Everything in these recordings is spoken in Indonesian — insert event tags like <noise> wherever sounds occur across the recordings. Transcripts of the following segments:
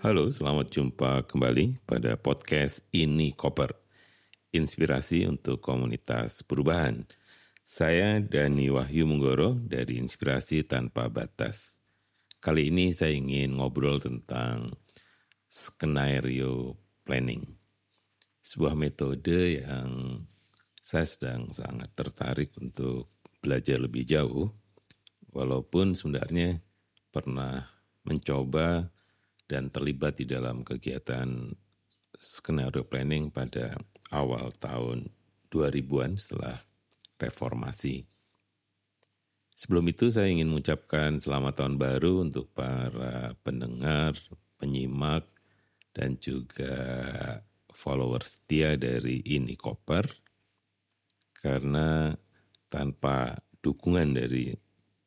Halo, selamat jumpa kembali pada podcast Ini Koper. Inspirasi untuk komunitas perubahan. Saya Dani Wahyu Munggoro dari Inspirasi Tanpa Batas. Kali ini saya ingin ngobrol tentang skenario planning. Sebuah metode yang saya sedang sangat tertarik untuk belajar lebih jauh, walaupun sebenarnya pernah mencoba dan terlibat di dalam kegiatan skenario planning pada awal tahun 2000-an setelah reformasi. Sebelum itu saya ingin mengucapkan selamat tahun baru untuk para pendengar, penyimak, dan juga followers setia dari Ini Koper. Karena tanpa dukungan dari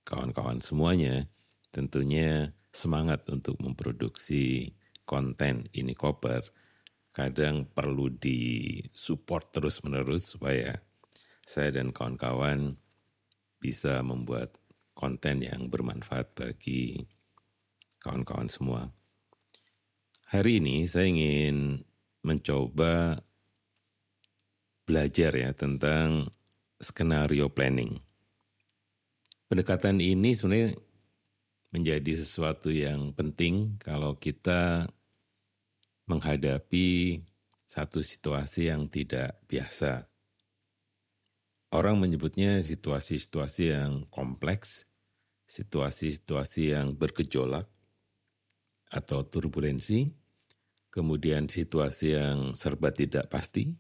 kawan-kawan semuanya, tentunya semangat untuk memproduksi konten ini koper kadang perlu disupport terus-menerus supaya saya dan kawan-kawan bisa membuat konten yang bermanfaat bagi kawan-kawan semua. Hari ini saya ingin mencoba belajar ya tentang skenario planning. Pendekatan ini sebenarnya menjadi sesuatu yang penting kalau kita menghadapi satu situasi yang tidak biasa. Orang menyebutnya situasi-situasi yang kompleks, situasi-situasi yang bergejolak atau turbulensi, kemudian situasi yang serba tidak pasti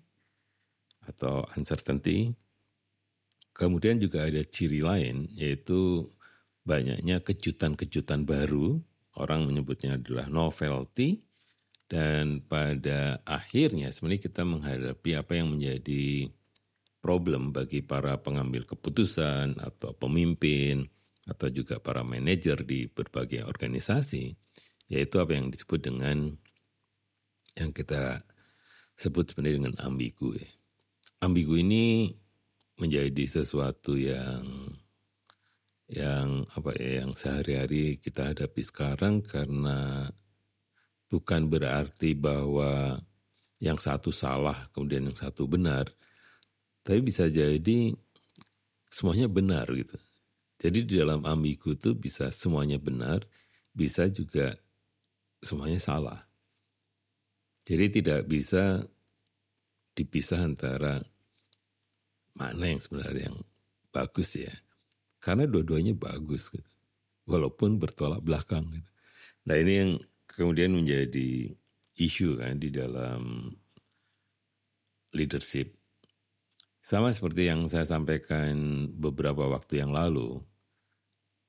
atau uncertainty. Kemudian juga ada ciri lain yaitu banyaknya kejutan-kejutan baru, orang menyebutnya adalah novelty, dan pada akhirnya sebenarnya kita menghadapi apa yang menjadi problem bagi para pengambil keputusan atau pemimpin atau juga para manajer di berbagai organisasi, yaitu apa yang disebut dengan yang kita sebut sebenarnya dengan ambigu. Ya. Ambigu ini menjadi sesuatu yang yang apa ya yang sehari-hari kita hadapi sekarang karena bukan berarti bahwa yang satu salah kemudian yang satu benar tapi bisa jadi semuanya benar gitu. Jadi di dalam ambigu itu bisa semuanya benar bisa juga semuanya salah. Jadi tidak bisa dipisah antara mana yang sebenarnya yang bagus ya karena dua-duanya bagus gitu. Walaupun bertolak belakang gitu. Nah ini yang kemudian menjadi isu kan di dalam leadership. Sama seperti yang saya sampaikan beberapa waktu yang lalu,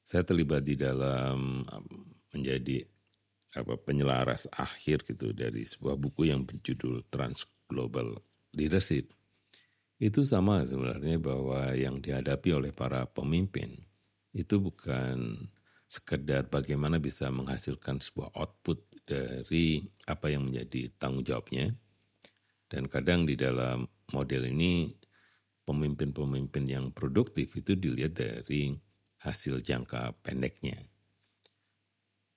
saya terlibat di dalam um, menjadi apa penyelaras akhir gitu dari sebuah buku yang berjudul Trans Global Leadership itu sama sebenarnya bahwa yang dihadapi oleh para pemimpin itu bukan sekedar bagaimana bisa menghasilkan sebuah output dari apa yang menjadi tanggung jawabnya. Dan kadang di dalam model ini pemimpin-pemimpin yang produktif itu dilihat dari hasil jangka pendeknya.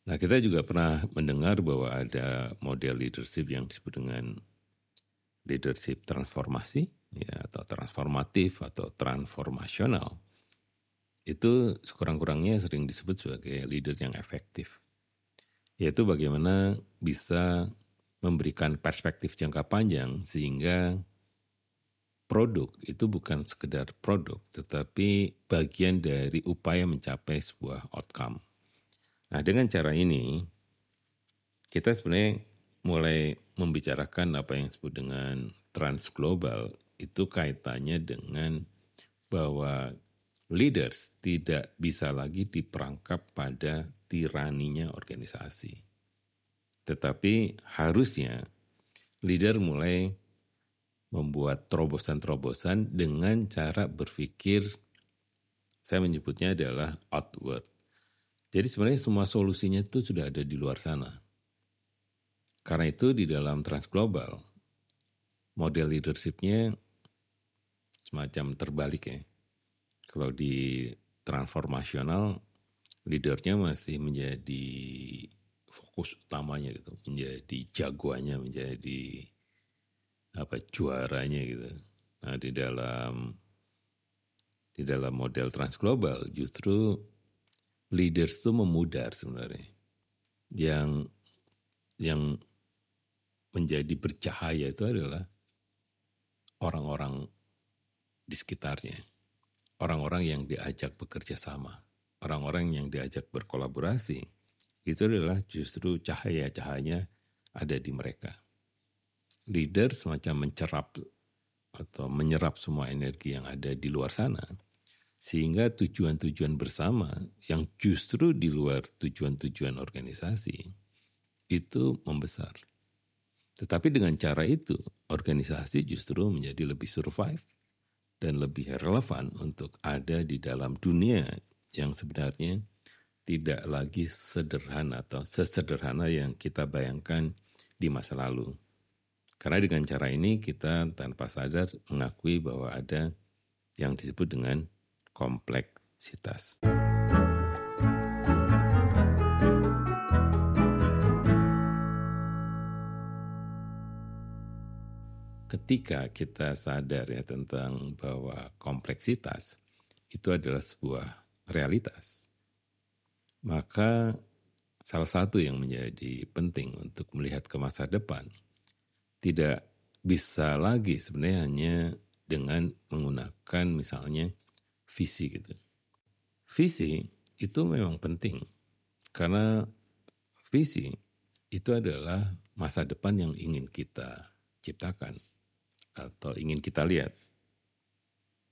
Nah kita juga pernah mendengar bahwa ada model leadership yang disebut dengan leadership transformasi ya atau transformatif atau transformasional itu sekurang-kurangnya sering disebut sebagai leader yang efektif. Yaitu bagaimana bisa memberikan perspektif jangka panjang sehingga produk itu bukan sekedar produk tetapi bagian dari upaya mencapai sebuah outcome. Nah, dengan cara ini kita sebenarnya mulai membicarakan apa yang disebut dengan transglobal itu kaitannya dengan bahwa leaders tidak bisa lagi diperangkap pada tiraninya organisasi. Tetapi harusnya leader mulai membuat terobosan-terobosan dengan cara berpikir saya menyebutnya adalah outward. Jadi sebenarnya semua solusinya itu sudah ada di luar sana. Karena itu di dalam transglobal, model leadershipnya semacam terbalik ya. Kalau di transformasional leadernya masih menjadi fokus utamanya gitu, menjadi jagoannya, menjadi apa juaranya gitu. Nah di dalam di dalam model transglobal justru leaders itu memudar sebenarnya. Yang yang menjadi bercahaya itu adalah orang-orang di sekitarnya. Orang-orang yang diajak bekerja sama. Orang-orang yang diajak berkolaborasi. Itu adalah justru cahaya-cahayanya ada di mereka. Leader semacam mencerap atau menyerap semua energi yang ada di luar sana sehingga tujuan-tujuan bersama yang justru di luar tujuan-tujuan organisasi itu membesar. Tetapi dengan cara itu, organisasi justru menjadi lebih survive dan lebih relevan untuk ada di dalam dunia yang sebenarnya tidak lagi sederhana atau sesederhana yang kita bayangkan di masa lalu. Karena dengan cara ini kita tanpa sadar mengakui bahwa ada yang disebut dengan kompleksitas. Ketika kita sadar ya tentang bahwa kompleksitas itu adalah sebuah realitas, maka salah satu yang menjadi penting untuk melihat ke masa depan tidak bisa lagi sebenarnya hanya dengan menggunakan misalnya visi gitu. Visi itu memang penting karena visi itu adalah masa depan yang ingin kita ciptakan atau ingin kita lihat.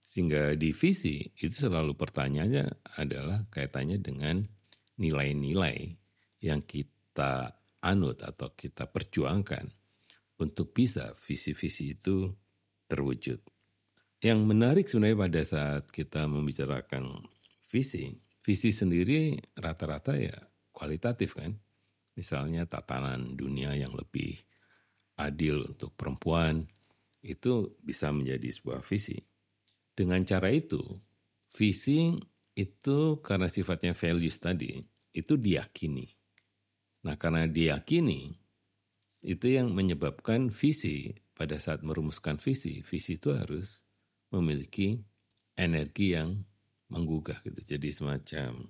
Sehingga di visi itu selalu pertanyaannya adalah kaitannya dengan nilai-nilai yang kita anut atau kita perjuangkan untuk bisa visi-visi itu terwujud. Yang menarik sebenarnya pada saat kita membicarakan visi, visi sendiri rata-rata ya kualitatif kan. Misalnya tatanan dunia yang lebih adil untuk perempuan, itu bisa menjadi sebuah visi. Dengan cara itu, visi itu karena sifatnya values tadi, itu diyakini. Nah karena diyakini, itu yang menyebabkan visi pada saat merumuskan visi, visi itu harus memiliki energi yang menggugah gitu. Jadi semacam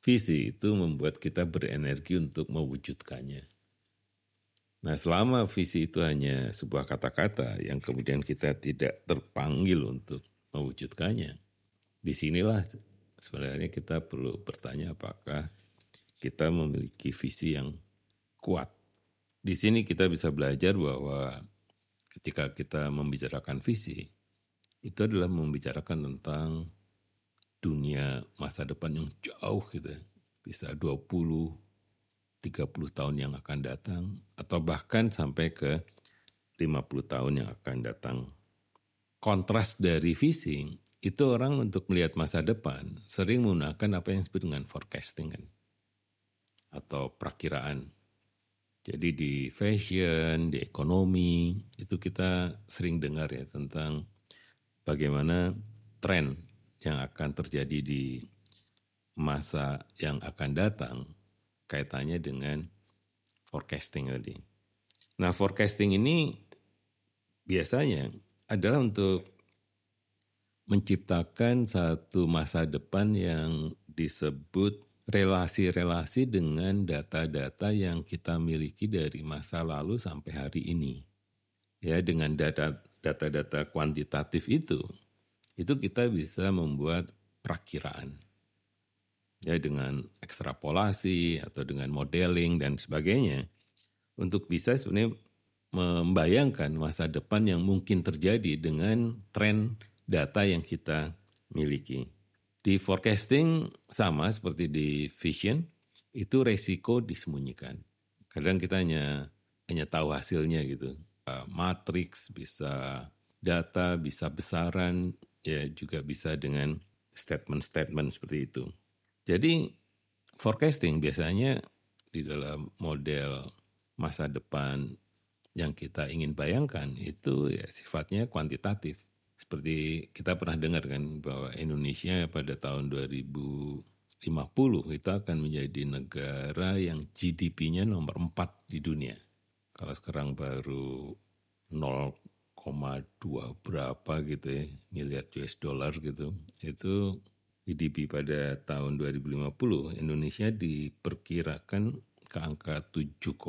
visi itu membuat kita berenergi untuk mewujudkannya. Nah selama visi itu hanya sebuah kata-kata yang kemudian kita tidak terpanggil untuk mewujudkannya, di sinilah sebenarnya kita perlu bertanya apakah kita memiliki visi yang kuat. Di sini kita bisa belajar bahwa ketika kita membicarakan visi, itu adalah membicarakan tentang dunia masa depan yang jauh gitu ya. Bisa 20, 30 tahun yang akan datang atau bahkan sampai ke 50 tahun yang akan datang. Kontras dari visi itu orang untuk melihat masa depan sering menggunakan apa yang disebut dengan forecasting kan atau perakiraan. Jadi di fashion, di ekonomi itu kita sering dengar ya tentang bagaimana tren yang akan terjadi di masa yang akan datang kaitannya dengan forecasting tadi. Nah, forecasting ini biasanya adalah untuk menciptakan satu masa depan yang disebut relasi-relasi dengan data-data yang kita miliki dari masa lalu sampai hari ini. Ya, dengan data data-data kuantitatif itu, itu kita bisa membuat perakiraan. Ya dengan ekstrapolasi atau dengan modeling dan sebagainya untuk bisa sebenarnya membayangkan masa depan yang mungkin terjadi dengan tren data yang kita miliki. Di forecasting sama seperti di vision, itu resiko disembunyikan. Kadang kita hanya hanya tahu hasilnya gitu. Matriks, bisa data, bisa besaran, ya juga bisa dengan statement-statement seperti itu. Jadi forecasting biasanya di dalam model masa depan yang kita ingin bayangkan itu ya sifatnya kuantitatif. Seperti kita pernah dengar kan bahwa Indonesia pada tahun 2050 itu akan menjadi negara yang GDP-nya nomor 4 di dunia. Kalau sekarang baru 0,2 berapa gitu ya, miliar US dollar gitu. Itu GDP pada tahun 2050 Indonesia diperkirakan ke angka 7,3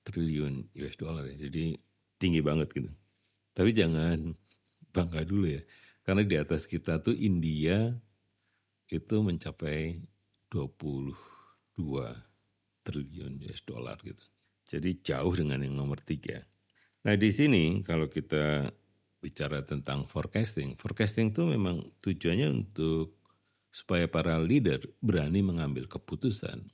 triliun US dollar ya. Jadi tinggi banget gitu. Tapi jangan bangga dulu ya. Karena di atas kita tuh India itu mencapai 22 triliun US dollar gitu. Jadi jauh dengan yang nomor tiga. Nah di sini kalau kita bicara tentang forecasting, forecasting itu memang tujuannya untuk supaya para leader berani mengambil keputusan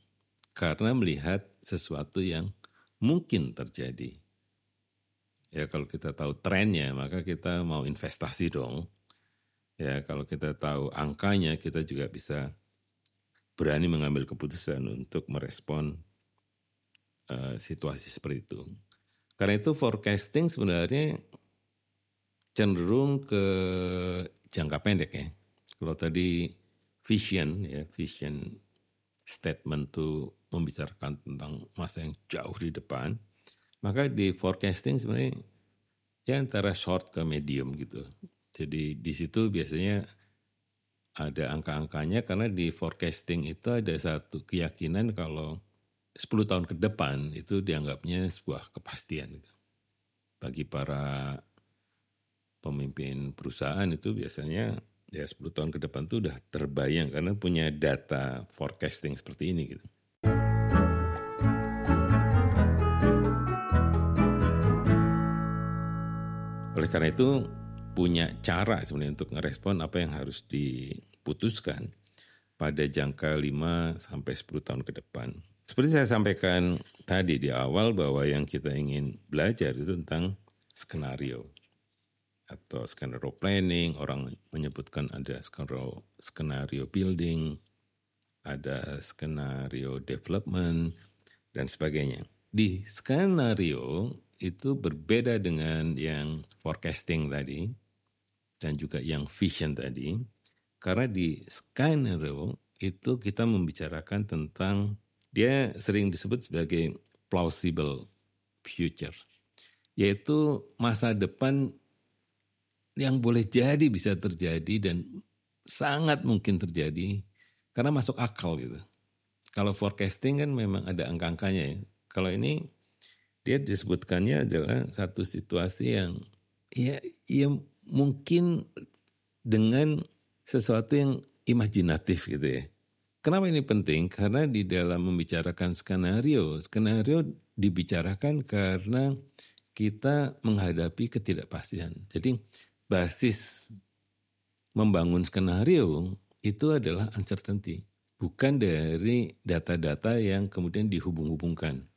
karena melihat sesuatu yang mungkin terjadi. Ya kalau kita tahu trennya maka kita mau investasi dong. Ya kalau kita tahu angkanya kita juga bisa berani mengambil keputusan untuk merespon uh, situasi seperti itu. Karena itu forecasting sebenarnya cenderung ke jangka pendek ya. Kalau tadi vision ya, vision statement itu membicarakan tentang masa yang jauh di depan, maka di forecasting sebenarnya ya antara short ke medium gitu. Jadi di situ biasanya ada angka-angkanya karena di forecasting itu ada satu keyakinan kalau 10 tahun ke depan itu dianggapnya sebuah kepastian. Gitu. Bagi para pemimpin perusahaan itu biasanya ya 10 tahun ke depan itu udah terbayang karena punya data forecasting seperti ini gitu. Oleh karena itu punya cara sebenarnya untuk ngerespon apa yang harus diputuskan pada jangka 5 sampai 10 tahun ke depan. Seperti saya sampaikan tadi di awal bahwa yang kita ingin belajar itu tentang skenario atau skenario planning, orang menyebutkan ada skenario, skenario building, ada skenario development, dan sebagainya. Di skenario itu berbeda dengan yang forecasting tadi, dan juga yang vision tadi, karena di skenario itu kita membicarakan tentang dia sering disebut sebagai plausible future, yaitu masa depan yang boleh jadi bisa terjadi dan sangat mungkin terjadi karena masuk akal gitu. Kalau forecasting kan memang ada angka-angkanya ya. Kalau ini dia disebutkannya adalah satu situasi yang ya, ya mungkin dengan sesuatu yang imajinatif gitu ya. Kenapa ini penting? Karena di dalam membicarakan skenario, skenario dibicarakan karena kita menghadapi ketidakpastian. Jadi basis membangun skenario itu adalah uncertainty, bukan dari data-data yang kemudian dihubung-hubungkan.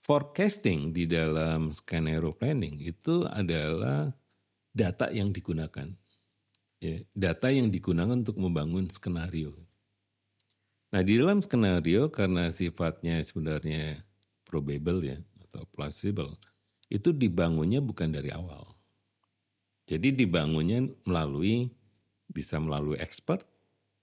Forecasting di dalam skenario planning itu adalah data yang digunakan. Ya, data yang digunakan untuk membangun skenario. Nah di dalam skenario karena sifatnya sebenarnya probable ya atau plausible itu dibangunnya bukan dari awal. Jadi dibangunnya melalui bisa melalui expert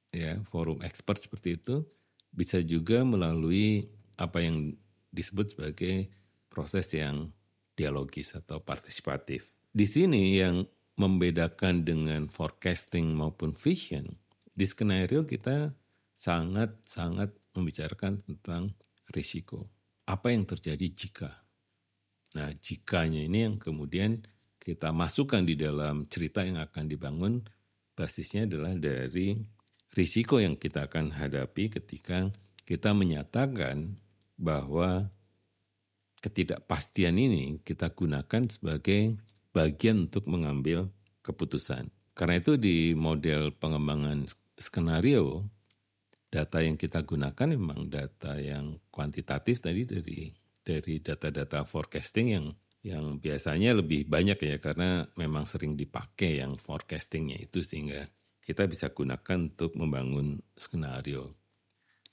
ya forum expert seperti itu bisa juga melalui apa yang disebut sebagai proses yang dialogis atau partisipatif. Di sini yang membedakan dengan forecasting maupun vision di skenario kita sangat-sangat membicarakan tentang risiko. Apa yang terjadi jika? Nah, jikanya ini yang kemudian kita masukkan di dalam cerita yang akan dibangun, basisnya adalah dari risiko yang kita akan hadapi ketika kita menyatakan bahwa ketidakpastian ini kita gunakan sebagai bagian untuk mengambil keputusan. Karena itu di model pengembangan skenario data yang kita gunakan memang data yang kuantitatif tadi dari dari data-data forecasting yang yang biasanya lebih banyak ya karena memang sering dipakai yang forecastingnya itu sehingga kita bisa gunakan untuk membangun skenario.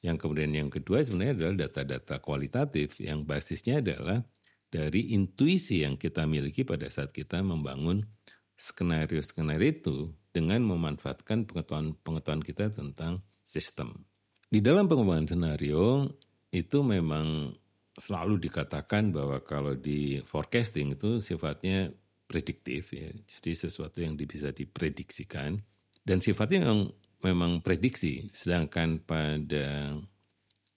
Yang kemudian yang kedua sebenarnya adalah data-data kualitatif yang basisnya adalah dari intuisi yang kita miliki pada saat kita membangun skenario-skenario itu dengan memanfaatkan pengetahuan-pengetahuan kita tentang system. Di dalam pengembangan senario itu memang selalu dikatakan bahwa kalau di forecasting itu sifatnya prediktif ya. Jadi sesuatu yang bisa diprediksikan dan sifatnya yang memang prediksi. Sedangkan pada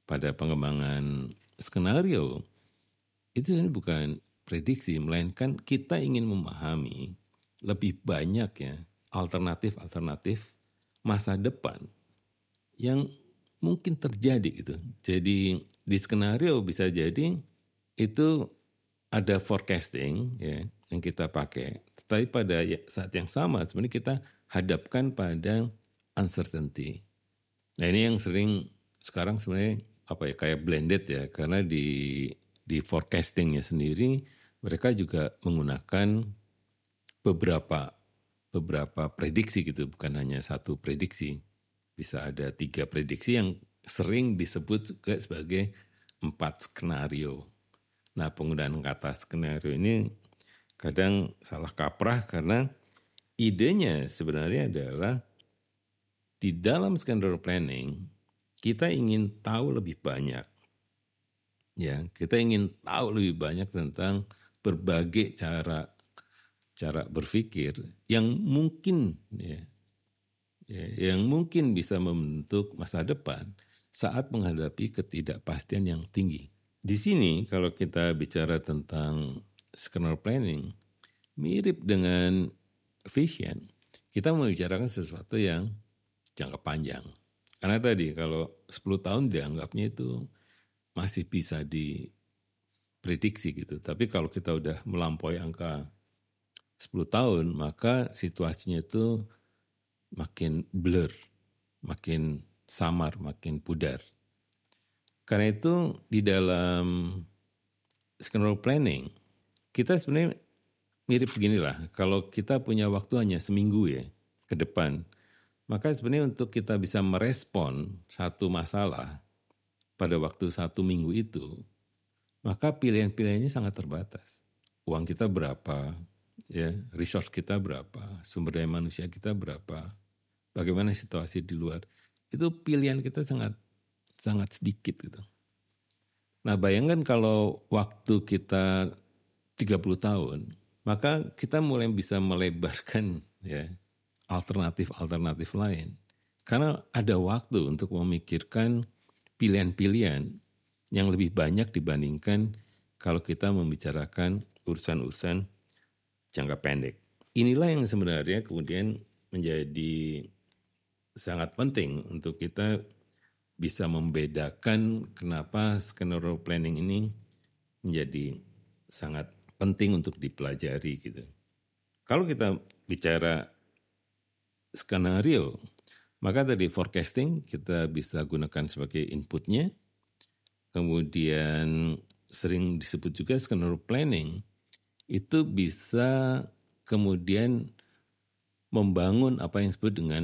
pada pengembangan skenario itu sebenarnya bukan prediksi melainkan kita ingin memahami lebih banyak ya alternatif-alternatif masa depan yang mungkin terjadi gitu. Jadi di skenario bisa jadi itu ada forecasting ya yang kita pakai. Tetapi pada ya, saat yang sama sebenarnya kita hadapkan pada uncertainty. Nah ini yang sering sekarang sebenarnya apa ya kayak blended ya karena di di forecastingnya sendiri mereka juga menggunakan beberapa beberapa prediksi gitu bukan hanya satu prediksi bisa ada tiga prediksi yang sering disebut juga sebagai empat skenario. Nah penggunaan kata skenario ini kadang salah kaprah karena idenya sebenarnya adalah di dalam skenario planning kita ingin tahu lebih banyak. Ya, kita ingin tahu lebih banyak tentang berbagai cara cara berpikir yang mungkin ya, ya yang mungkin bisa membentuk masa depan saat menghadapi ketidakpastian yang tinggi. Di sini kalau kita bicara tentang skenario planning, mirip dengan vision, kita membicarakan sesuatu yang jangka panjang. Karena tadi kalau 10 tahun dianggapnya itu masih bisa diprediksi gitu. Tapi kalau kita udah melampaui angka 10 tahun, maka situasinya itu makin blur, makin samar, makin pudar. Karena itu di dalam skenario planning, kita sebenarnya mirip beginilah. Kalau kita punya waktu hanya seminggu ya ke depan, maka sebenarnya untuk kita bisa merespon satu masalah pada waktu satu minggu itu, maka pilihan-pilihannya sangat terbatas. Uang kita berapa, ya, resource kita berapa, sumber daya manusia kita berapa, bagaimana situasi di luar. Itu pilihan kita sangat sangat sedikit gitu. Nah, bayangkan kalau waktu kita 30 tahun, maka kita mulai bisa melebarkan ya alternatif-alternatif lain. Karena ada waktu untuk memikirkan pilihan-pilihan yang lebih banyak dibandingkan kalau kita membicarakan urusan-urusan jangka pendek. Inilah yang sebenarnya kemudian menjadi sangat penting untuk kita bisa membedakan kenapa skenario planning ini menjadi sangat penting untuk dipelajari gitu. Kalau kita bicara skenario, maka tadi forecasting kita bisa gunakan sebagai inputnya. Kemudian sering disebut juga skenario planning itu bisa kemudian membangun apa yang disebut dengan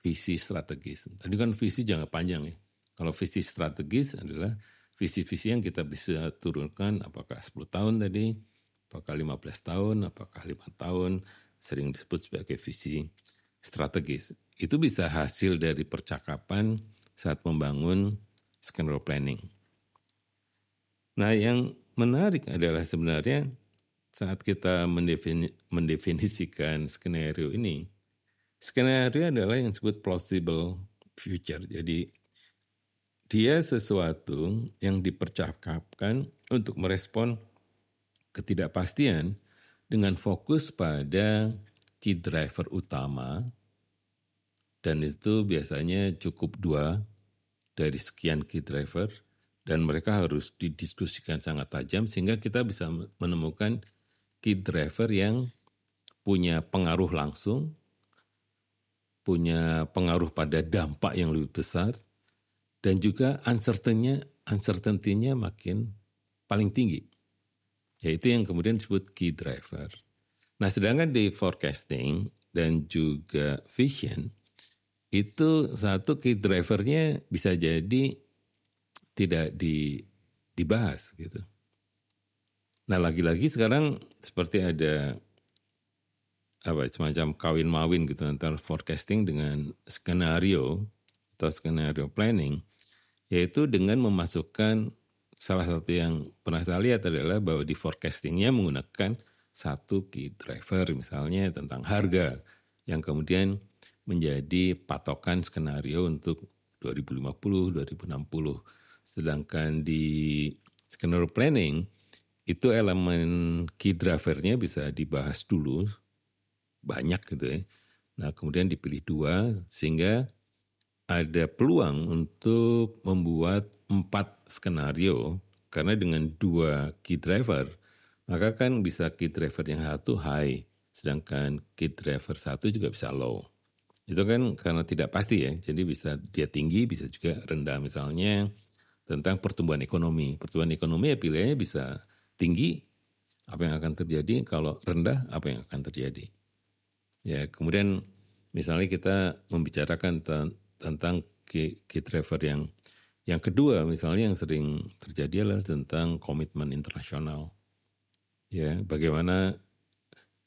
visi strategis. Tadi kan visi jangka panjang ya. Kalau visi strategis adalah visi-visi yang kita bisa turunkan apakah 10 tahun tadi, apakah 15 tahun, apakah 5 tahun, sering disebut sebagai visi strategis. Itu bisa hasil dari percakapan saat membangun skenario planning. Nah yang menarik adalah sebenarnya saat kita mendefinisikan skenario ini, skenario adalah yang disebut plausible future. Jadi dia sesuatu yang dipercakapkan untuk merespon ketidakpastian dengan fokus pada key driver utama dan itu biasanya cukup dua dari sekian key driver dan mereka harus didiskusikan sangat tajam sehingga kita bisa menemukan key driver yang punya pengaruh langsung, punya pengaruh pada dampak yang lebih besar, dan juga uncertainty-nya uncertainty makin paling tinggi. Yaitu yang kemudian disebut key driver. Nah sedangkan di forecasting dan juga vision, itu satu key drivernya bisa jadi tidak di, dibahas gitu. Nah lagi-lagi sekarang seperti ada apa semacam kawin mawin gitu antara forecasting dengan skenario atau skenario planning yaitu dengan memasukkan salah satu yang pernah saya lihat adalah bahwa di forecastingnya menggunakan satu key driver misalnya tentang harga yang kemudian menjadi patokan skenario untuk 2050, 2060. Sedangkan di skenario planning itu elemen key drivernya bisa dibahas dulu. Banyak gitu ya. Nah kemudian dipilih dua sehingga ada peluang untuk membuat empat skenario. Karena dengan dua key driver maka kan bisa key driver yang satu high sedangkan key driver satu juga bisa low. Itu kan karena tidak pasti ya. Jadi bisa dia tinggi bisa juga rendah. Misalnya tentang pertumbuhan ekonomi. Pertumbuhan ekonomi ya pilihannya bisa tinggi apa yang akan terjadi kalau rendah apa yang akan terjadi ya kemudian misalnya kita membicarakan tentang key, driver yang yang kedua misalnya yang sering terjadi adalah tentang komitmen internasional. Ya, bagaimana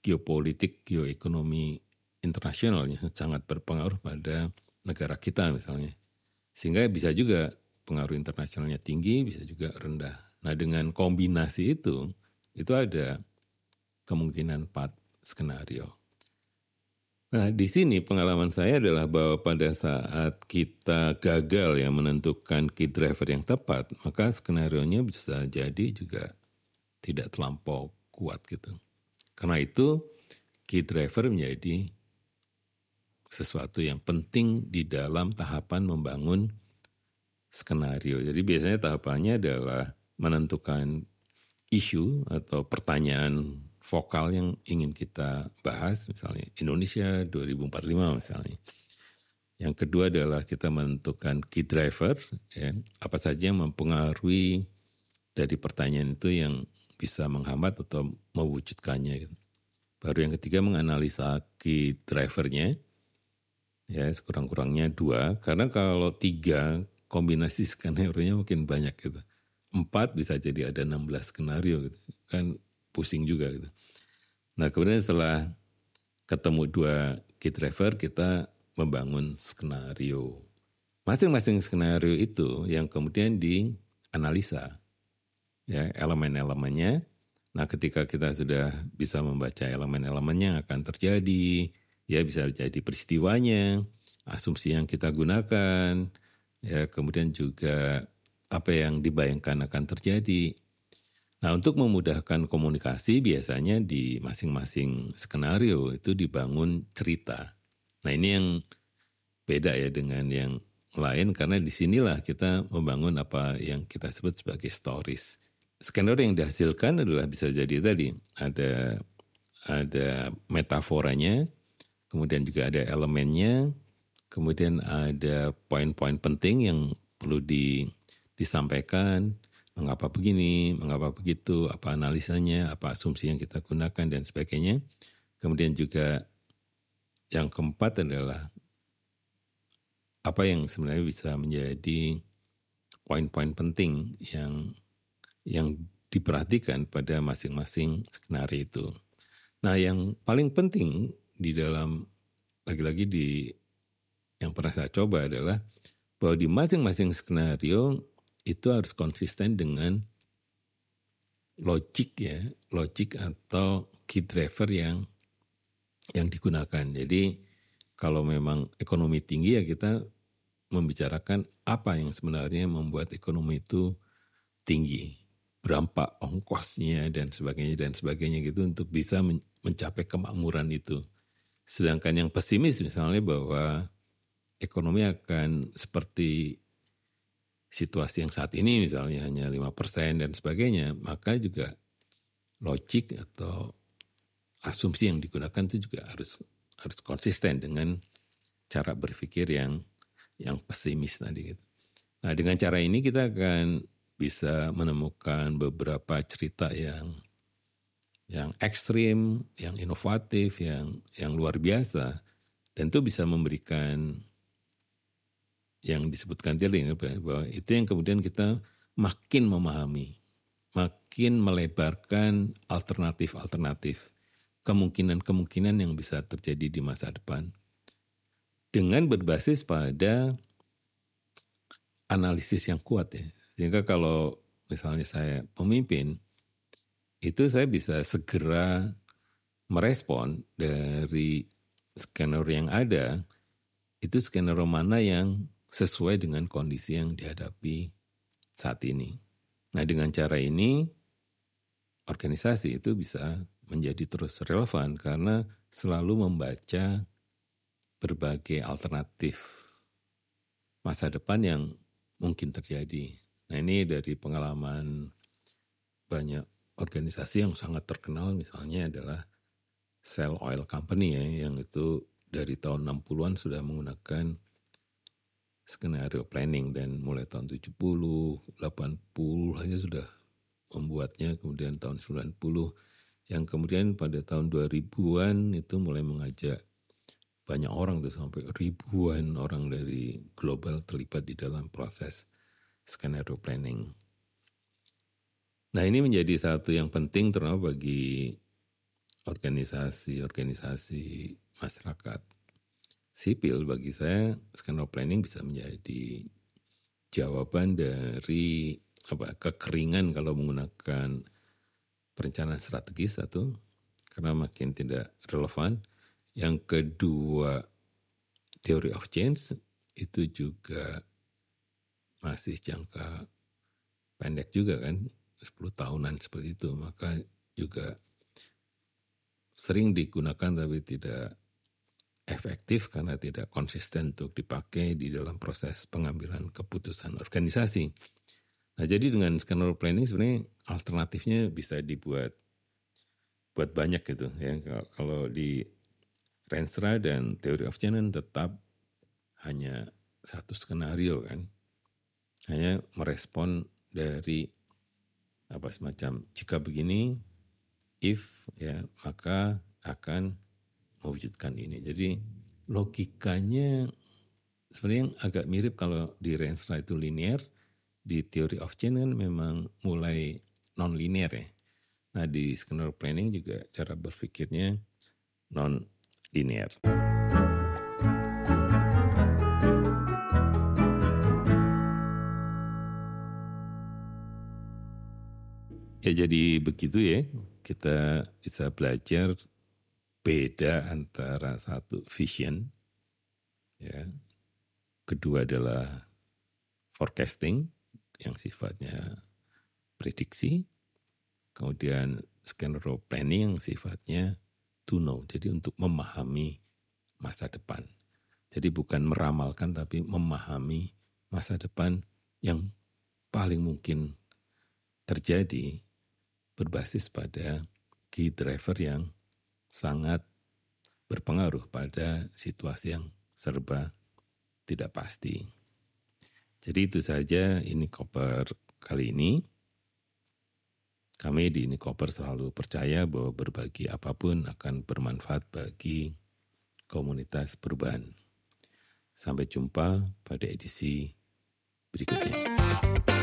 geopolitik, geoekonomi internasionalnya sangat berpengaruh pada negara kita misalnya. Sehingga bisa juga pengaruh internasionalnya tinggi, bisa juga rendah. Nah dengan kombinasi itu, itu ada kemungkinan empat skenario. Nah, di sini pengalaman saya adalah bahwa pada saat kita gagal ya menentukan key driver yang tepat, maka skenario-nya bisa jadi juga tidak terlampau kuat gitu. Karena itu key driver menjadi sesuatu yang penting di dalam tahapan membangun skenario. Jadi biasanya tahapannya adalah menentukan isu atau pertanyaan vokal yang ingin kita bahas, misalnya Indonesia 2045 misalnya. Yang kedua adalah kita menentukan key driver, ya, apa saja yang mempengaruhi dari pertanyaan itu yang bisa menghambat atau mewujudkannya. Gitu. Baru yang ketiga menganalisa key drivernya, ya sekurang-kurangnya dua, karena kalau tiga kombinasi <laughs> skenario-nya mungkin banyak gitu. Empat bisa jadi ada 16 skenario gitu. Kan pusing juga gitu. Nah kemudian setelah ketemu dua key driver kita membangun skenario. Masing-masing skenario itu yang kemudian dianalisa ya elemen-elemennya. Nah ketika kita sudah bisa membaca elemen-elemennya akan terjadi, ya bisa jadi peristiwanya, asumsi yang kita gunakan, ya kemudian juga apa yang dibayangkan akan terjadi. Nah, untuk memudahkan komunikasi biasanya di masing-masing skenario itu dibangun cerita. Nah, ini yang beda ya dengan yang lain karena di sinilah kita membangun apa yang kita sebut sebagai stories. Skenario yang dihasilkan adalah bisa jadi tadi ada ada metaforanya, kemudian juga ada elemennya, kemudian ada poin-poin penting yang perlu di, disampaikan, mengapa begini, mengapa begitu, apa analisanya, apa asumsi yang kita gunakan dan sebagainya. Kemudian juga yang keempat adalah apa yang sebenarnya bisa menjadi poin-poin penting yang yang diperhatikan pada masing-masing skenario itu. Nah, yang paling penting di dalam lagi-lagi di yang pernah saya coba adalah bahwa di masing-masing skenario itu harus konsisten dengan logik ya, logik atau key driver yang yang digunakan. Jadi kalau memang ekonomi tinggi ya kita membicarakan apa yang sebenarnya membuat ekonomi itu tinggi, berapa ongkosnya dan sebagainya dan sebagainya gitu untuk bisa mencapai kemakmuran itu. Sedangkan yang pesimis misalnya bahwa ekonomi akan seperti situasi yang saat ini misalnya hanya lima persen dan sebagainya, maka juga logik atau asumsi yang digunakan itu juga harus harus konsisten dengan cara berpikir yang yang pesimis tadi gitu. Nah, dengan cara ini kita akan bisa menemukan beberapa cerita yang yang ekstrim, yang inovatif, yang yang luar biasa dan itu bisa memberikan yang disebutkan tadi bahwa itu yang kemudian kita makin memahami, makin melebarkan alternatif-alternatif kemungkinan-kemungkinan yang bisa terjadi di masa depan dengan berbasis pada analisis yang kuat ya. Sehingga kalau misalnya saya pemimpin, itu saya bisa segera merespon dari skenario yang ada, itu skenario mana yang sesuai dengan kondisi yang dihadapi saat ini. Nah dengan cara ini, organisasi itu bisa menjadi terus relevan karena selalu membaca berbagai alternatif masa depan yang mungkin terjadi. Nah ini dari pengalaman banyak organisasi yang sangat terkenal misalnya adalah Shell Oil Company ya yang itu dari tahun 60-an sudah menggunakan skenario planning dan mulai tahun 70, 80 aja sudah membuatnya kemudian tahun 90 yang kemudian pada tahun 2000-an itu mulai mengajak banyak orang tuh sampai ribuan orang dari global terlibat di dalam proses skenario planning. Nah ini menjadi satu yang penting terutama bagi organisasi-organisasi masyarakat sipil bagi saya skenario planning bisa menjadi jawaban dari apa kekeringan kalau menggunakan perencanaan strategis satu karena makin tidak relevan. Yang kedua theory of change itu juga masih jangka pendek juga kan 10 tahunan seperti itu maka juga sering digunakan tapi tidak efektif karena tidak konsisten untuk dipakai di dalam proses pengambilan keputusan organisasi. Nah, jadi dengan skenario planning sebenarnya alternatifnya bisa dibuat buat banyak gitu ya. Kalau di Renstra dan Theory of Change tetap hanya satu skenario kan. Hanya merespon dari apa semacam jika begini if ya maka akan mewujudkan ini. Jadi logikanya sebenarnya agak mirip kalau di Renstra itu linear, di theory of change kan memang mulai non linear ya. Nah di skenario planning juga cara berpikirnya non linear. Ya jadi begitu ya, kita bisa belajar beda antara satu vision, ya, kedua adalah forecasting yang sifatnya prediksi, kemudian skenario planning yang sifatnya to know, jadi untuk memahami masa depan. Jadi bukan meramalkan tapi memahami masa depan yang paling mungkin terjadi berbasis pada key driver yang sangat berpengaruh pada situasi yang serba tidak pasti. Jadi itu saja ini koper kali ini. Kami di ini koper selalu percaya bahwa berbagi apa pun akan bermanfaat bagi komunitas perubahan. Sampai jumpa pada edisi berikutnya.